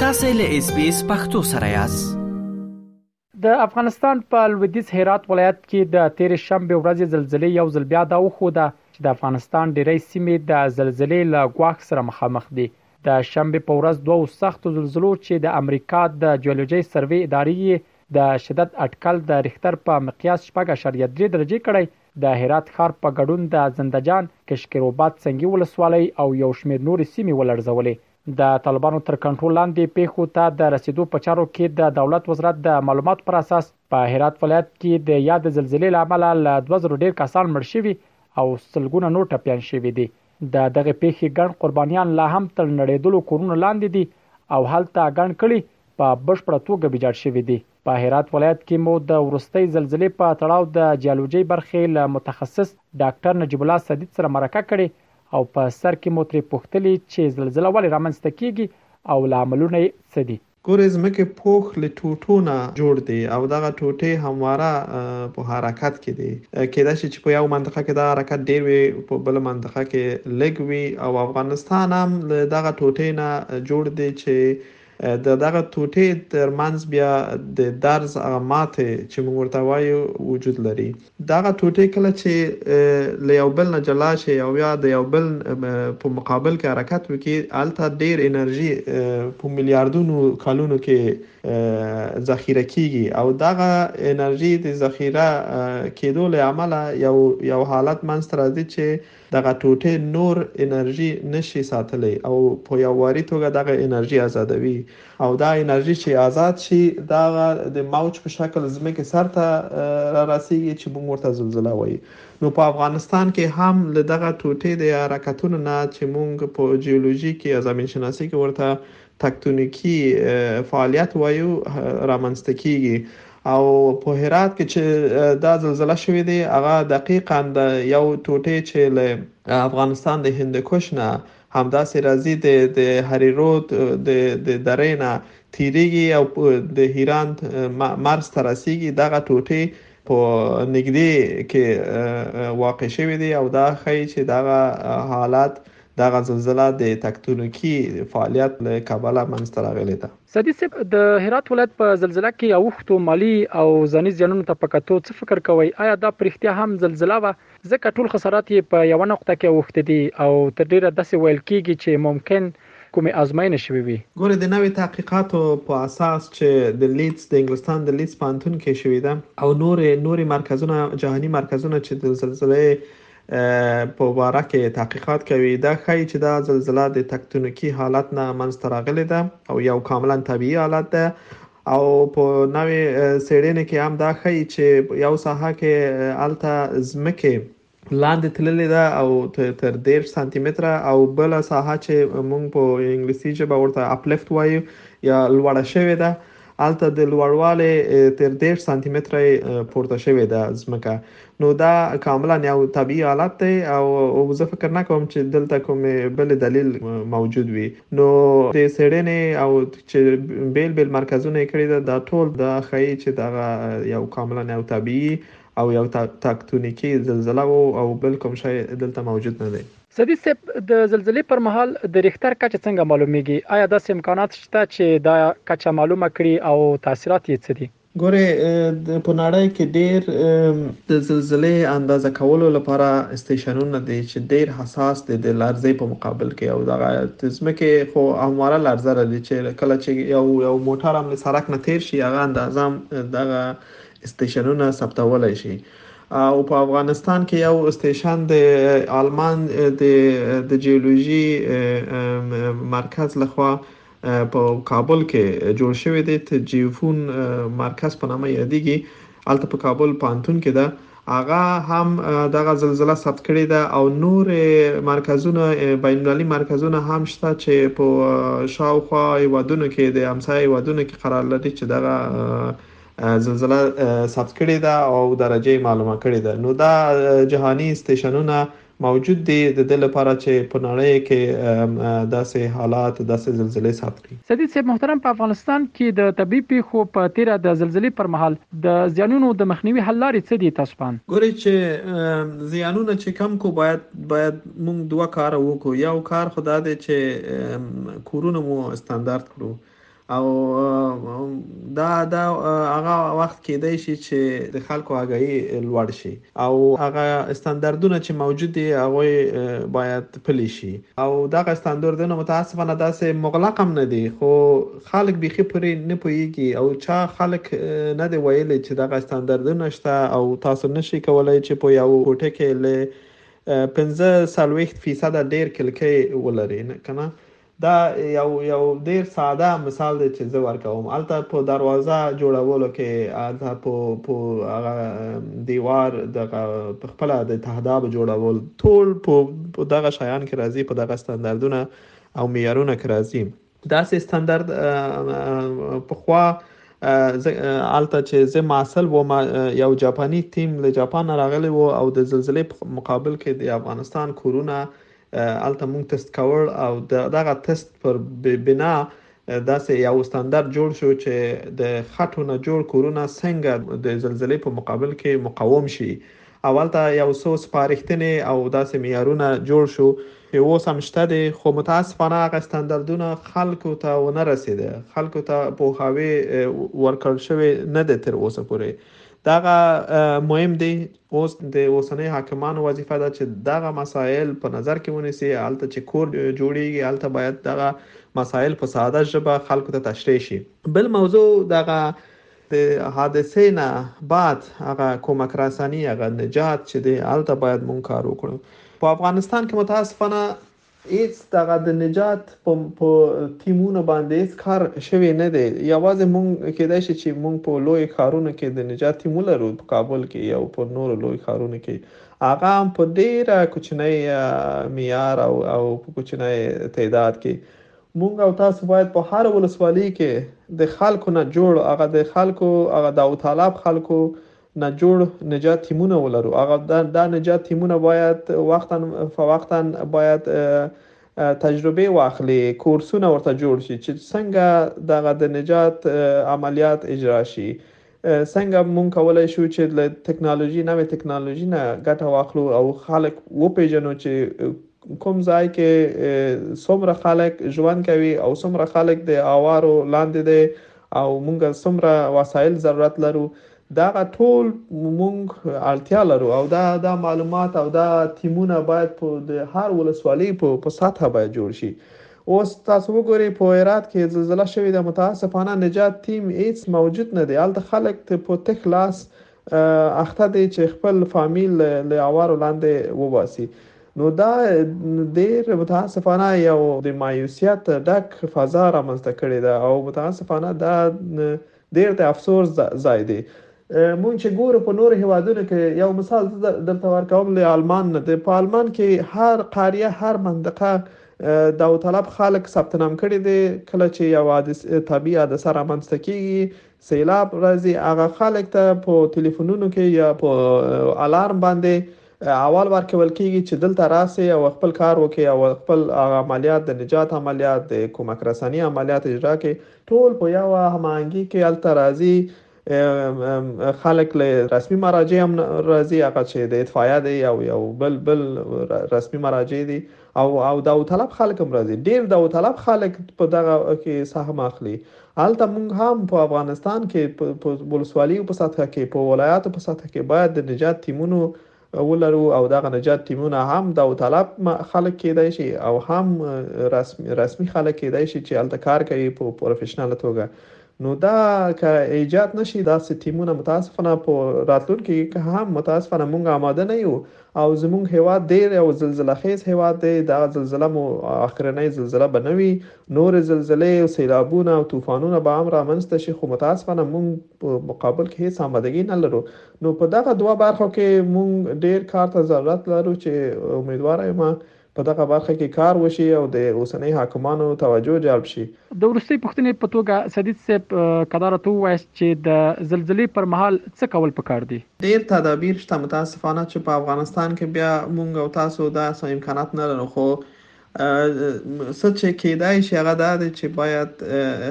تاسو له اس بي اس پختو سره یاست د افغانستان په لویدیځ هرات ولایت کې د تیر شنبه ورځې زلزلې یو ځل بیا دا وخوده چې د افغانستان ډیری سیمې د زلزلې له ګواښ سره مخامخ دي د شنبه په ورځ دوه سختو زلزلو چې د امریکا د جیولوژي سروي ادارې د شدت اټکل د ریختر په مقیاس 4.3 درجه کړی د هرات ښار په ګډون د زنده جان، کشکروباد سنګي ولسوالۍ او یو شمېر نورې سیمې ولړزولې. د طالبانو تر کنټرول لاندې پېښو ته د رسېدو په چارو کې د دولت وزرت د معلوماتو پر اساس، په هرات ولایت کې د یادې زلزلې له امله له دوه زرو ډېر کسان مړ شوي او سلګونه نور ټپیان شوي دي. د دغې پېښې ګڼ قربانیان لا هم تر نړېدلو کورونو لاندې دي او هلته ګڼ کلي په بشپړه توګه ویجاړ شوي دي. په هرات ولایت کې مو د ورستۍ زلزلې په تړاو د جیولوژي برخې له متخصص ډاکټر نجیب الله صدیق سره مرکه کړې او په سر کې مو ترې پوښتلي چې زلزله ولې رامنځته کیږي او لاملونه یې څه دي. ګورې زمکې پوښ له ټوټو نه جوړ دې او دغه ټوټې همواره په حرکت کې دې کېدای شي چې په یو منطقه کې دا حرکت ډېر وي په بل منطقه کې لږ وي او افغانستان هم له دغه ټوټې نه جوړ دې چې د دغه توټې تر منځ بیا د درز هغه ماتې چې موږ ورته وایو وجود لري دغه توټې کله چې له یو بل نه جلا شي او یا د یو بل په مقابل کې حرکت وکړي هلته ډیر انرژي په میلیاردونو کلونو کې ذخیره کیږي او دغه انرژي د ذخیره کېدو له امله یو یو حالت منځته راځي چې دغه ټوټې نور انرژي نه شي ساتلی او په یو واري توګه دغه انرژي ازادوي او دا انرژي چې ازاد شي دا د موج په شکل ځمکې سر ته را رسیږي چې موږ ورته زلزله وایي نو په افغانستان کې هم له دغه ټوټې د حرکتونو نه چې موږ په جیولوژي کې یا زمین شناسي کې ورته تکتونیکی فعالیت وایو رامنځته کیږي او په هرات کې چې دا زلزلہ شوې دي هغه دقیقا د یو ټوټې چې له افغانستان د هندکوش نه همداسې راځي د د هریرود د د درې نه تیریږي او د هیران مرز ته رسیږي دغه ټوټې په نږدې کې واقع شوې دي او دا ښیي چې دغه حالت دغه زلزله د تکتونیکي فعالیت له کبله منځته راغلې ده. سعدي صیب، د هرات ولایت په زلزله کې اوښتو مالي او ځاني زیانونو ته په کتو څه فکر کوئ؟ ایا دا په رښتیا هم زلزله وه؟ ځکه ټول خسارات یې په یوه نقطه کې اوښتي دي او تر ډېره داسې ویل کېږي چې ممکن کومې آزموینې شوې وي. ګورئ، د نوې تحقیقاتو په اساس چې د لیدز، د انګلستان د لیدز پوهنتون کې شوې ده او نورې نورې مرکزونه، جهاني مرکزونه چې د زلزلې په باره کې تحقیقات کوي دا ښایي چې دا زلزله د تکتونیکی حالت نه منځته راغلې ده او یو کاملا طبیعي حالت ده او په نوې سیړنې کې هم دا ښایي چې یو ساحه کې الته زمکه لاندې تللې ده او تر 10 سانتي متر او بل ساحه چې مونږ په انګلیسي ژبه ورته اپلفت وایو یا لوړه شوې ده هلته د لوړوالی تر دېرش سانتي متره پورته شوې ده ځمکه نو دا کاملا یو طبیعي حالت دی او زه فکر نه کوم چې دلته کوم بل دلیل موجود وي نو د سړنې او چې بیل بیل مرکزونه کړی دا, دا ټول دا خی چې دا یو کاملا یو طبیعي او یو تکتونیکی زلزله او بل کوم شی دلته موجود نه دی سدیس صیب د زلزلې پر مهال د ریختر کچه څنګه معلومیږي؟ آیا داسې امکانات شته چې دا کچه معلومه کړي او تاثیرات یې څه دي؟ ګورې په نړۍ کې ډیر د زلزلې اندازه کولو لپاره استیشنونه دي چې ډیر حساس دي د لرزې په مقابل کې او دغه د ځمکې خو همواره لرزه لري چې کله چې یو یو موټر هم له سرک نه تیر شي هغه اندازه هم دغه استیشنونه ثبتولی شي او په افغانستان کې یو استیشن د آلمان د د جیولوژي مرکز لخوا په کابل کې جوړ شوی دی ته جیوفون مرکز په نامه یادېږي الته په کابل پانتون کې ده هغه هم دغه زلزلہ ثبت کړې ده او نور مرکزونه بین المللي مرکزونه هم شته چې په شاوخوا هیوادونو کې د همسایه هیوادونو کې قرار لري چې دغه زلزله ثبت کړې ده او درجه یې معلومه کړې ده نو دا جهاني استیشنونه موجود دي د دې لپاره چې په نړۍ کې داسې حالات داسې زلزلې ثبت کړي سدید صاحب محترم په افغانستان کې د طبي پیښو په تیره د زلزلې پر مهال د زیانونو د مخنیوي حل لارې څه دي تاسو پان ګوري چې زیانونه چې کم کو باید باید موږ دوه کار وکړو یو کار خدا دې چې کورونه مو استاندارد کړو او دا دا هغه وخت کېدای شي چې د خلکو هغه لوړ شي او هغه استانداردونه چې موجود دي هغه باید پلي شي او دغه استانداردونه متاسفانه داسې مغلق هم نه دي خو خلک بيخي پرې نه پوهیږي او چا خلک نه دی ویلي چې دغه استانداردونه شته او تاسو نشي کولای چې په یو کوټه کې له 15 سلويخت فیصد ډیر کلکې ولري کنه دا یو یو ډیر ساده مثال دی چې زه ورکوم الته په دروازه جوړولو کې الته په په هغه دیوار د خپل د تهداب جوړول ټول په دغه شیان کې راځي په دغه ستاندردونه او معیارونه کې راځي دا سه ستاندرد په خوا الته چې زه ماسل و ما یو جاپانی تیم له جاپان راغلی وو او د زلزلې په مقابل کې د افغانستان کورونه هلته موږ تست کول او دغه تست پر بنا داسې یو ستاندرد جوړ شو چې د خټو نه جوړ کورونه څنګه د زلزلې په مقابل کې مقاوم شي اولته یو څو سپارښتنې او داسې معیارونه جوړ شو چې اوس هم شته دي خو متاسفانه هغه ستاندردونه خلکو ته ونه رسیده خلکو ته پوهاوی ورکړل شوی نه دی تر اوسه پورې دغه مهم دی اوس د اوسنیو حاکمانو وظیفه ده چې دغه مسایل په نظر کې ونیسي، هلته چې کور جوړیږي هلته باید دغه مسایل په ساده ژبه خلکو ته تشریح شي. بل موضوع دغه د حادثې نه بعد هغه کمک رسني، هغه نجات چې دی هلته باید مونږ کار وکړو. په افغانستان کې متاسفانه هیڅ دغه د نجات په په تیمونو باندې هیڅ کار شوی نه دی یوازې مونږ کېدای شي چې مونږ په لوی ښارونو کې د نجات تیم ولرو په کابل کې یو په نورو لوی ښارونو کې هغه هم په ډیره کوچنی معیار او او په کوچنی تعداد کې مونږ او تاسو باید په هر ولسوالۍ کې د خلکو نه جوړ هغه د خلکو هغه د او طالب خلکو نه جوړ نجات تیمونه ولرو هغه دا, دا نجات تیمونه باید وقتا فوقتا باید تجربه واخلي کورسونه ورته جوړ شي چې څنګه دغه د نجات عملیات اجرا شي څنګه مونږ کولای شو چې له ټکنالوژي نوې ټکنالوژي نه ګټه واخلو او خلک وپیژنو چې کوم ځای کې څومره خلک ژوند کوي او څومره خلک د اوارو لاندې دی او مونږ څومره وسایل ضرورت لرو دا غا ټول مونږ اړتیا لرو او دا دا معلومات او دا تیمونه باید په د هر ولسوالۍ په په سطح باید جوړ شي اوس تاسو وګورئ په هرات کې زلزله شوې ده متاسفانه نجات تیم هیڅ موجود نه دی هلته خلک ته په تک لاس اخته دی چې خپل فامیل له آوارو لاندې وباسي نو دا دیر متاسفانه یو د مایوسیت ډک فضا رامنځته کړې ده او متاسفانه دا دیر د افسوس ځای دی مونږ چې ګورو په نور هیوادونو کې یو مثال درته ورکوم له آلمان نه دی په آلمان کې هر قریه هر منطقه داوطلب خلک ثبت نام کړي دي کله چې یو حادث طبي حادثه رامنځته کیږي سیلاب راځي هغه خلک ته په تلیفونونو کې یا په الارم باندې اول ورکول کیږي چې دلته راسي او خپل کار وکړي او خپل هغه عملیات د نجات عملیات د کمک رسانی عملیات اجرا کړي ټول په یو هماهنګي کې الته راځي خلک له رسمي مراجع هم راځي هغه چې د اطفایه دی او یو بل بل رسمي مراجع دي او او داوطلب خلک هم راځي ډیر داوطلب خلک په دغه کې سهم اخلي هلته مونږ هم په افغانستان کې په ولسوالیو په سطحه کې په ولایاتو په سطحه کې باید د نجات تیمونو ولرو او دغه نجات تیمونه هم داوطلب خلک کېدای شي او هم رسمي رسمي خلک کېدای شي چې هلته کار کوي په پروفیشنل توګه نو دا که ایجاد نشي داسې تیمونه متاسفانه په راتلونکي کې که هم متاسفانه مونږ آماده نه یو او زمونږ هیواد ډیر یو زلزله خیز هیواد دی دا زلزله مو اخرنۍ زلزله به نه وي نورې زلزلې، سیلابونه او طوفانونه به هم رامنځته شي، خو متاسفانه موږ په مقابل کې هېڅ آمادګي نه لرو، نو په دغه دوه برخو کې موږ ډېر کار ته ضرورت لرو چې امیدواره یم په دغه برخه کې کار وشي او د اوسنۍ حاکمانو توجه جلب شي. د وروستۍ پوښتنې په توګه سدید صیب که دا راته ووایاست چې د زلزلې پر مهال څه کول په کار دي؟ ډېر تدابیر شته، متاسفانه چې په افغانستان کې بیا موږ او تاسو داسې امکانات نه لرو، خو څه چې کیدای شي هغه دا دی چې باید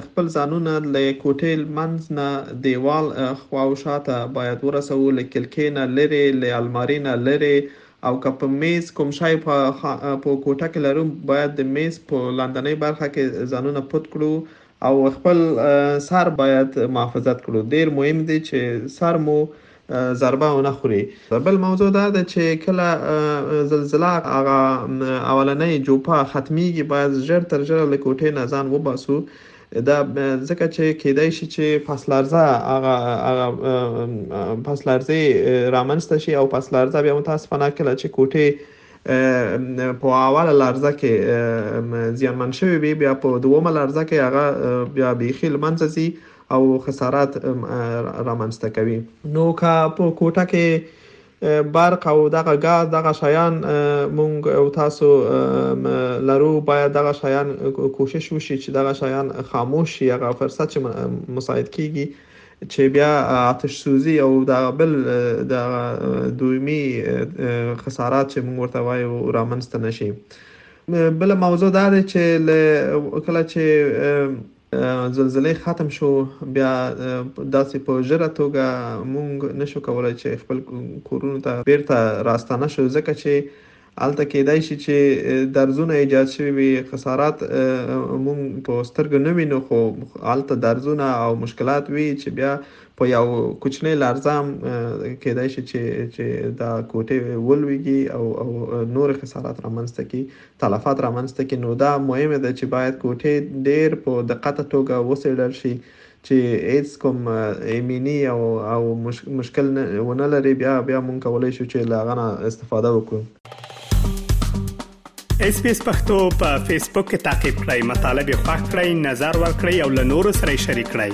خپل ځانونه له کوټې منځ نه دیوال خوا او شاته باید ورسوو له کلکې نه لرې له الماری نه لرې او که په میز کوم شی په کوټه کې لرو باید د میز په لاندنۍ برخه کې ځانونه پټ کړو او خپل سر باید محافظت کړو ډیر مهم دی چې سر مو ضربه ونه خوري بل موضوع دا ده چې کله زلزله هغه اولنۍ جوپا ختميږي باید ژر تر ژره له کوټې نه ځان وباسو دا ځکه چې کېدای شي چې پسلرزه هغه هغه پسلرزه رامنځته شي او پسلرزه بیا متاسفانه کله چې کوټې په اوله لرزه کې زیانمن شوی وي بیا په دومره لرزه کې هغه بیا بیخي لمنځه ځي او خسارات رامنځته کوي. نو که په کوټه کې برق او دغه ګاز دغه شیان مونږ او تاسو لرو باید دغه شیان کوشش وشي چې دغه شیان خاموش شي هغه فرصت چې مساعد کیږي چې بیا آتش سوزي او دا بل د دویمي خسارات چې مونږ ورته وایو رامنځته نشي بل موضوع دا دی چې کله چې زلزلې ختم شو بیا داسې په ژره توګه مونږ نشو کولای چې خپل کورونو ته بیرته راستانه شو ځکه چې الته کېدای شي چې درزونه ایجاد شوي وي خسارات مونږ په سترګو نه وینو خو الته درزونه او مشکلات وي چې بیا په یو کوچنی لرزه هم کېدای شي چې چې دا کوټې ولویږي او او نور خسارات رامنځته کی تلفات رامنځ ته کړي نو دا مهمه ده چې باید کوټې ډیر په دقته توګه وڅیړل شي چې هیڅ کوم ایمینی او او مشکل ونه لري بیا بیا مونږ کولای شو چې له غنا استفاده وکړو اس پی اس پختو په فیسبوک کې تا کې پلی مطلب یو فاک کړئ نظر ور کړئ او له نورو سره شریک کړئ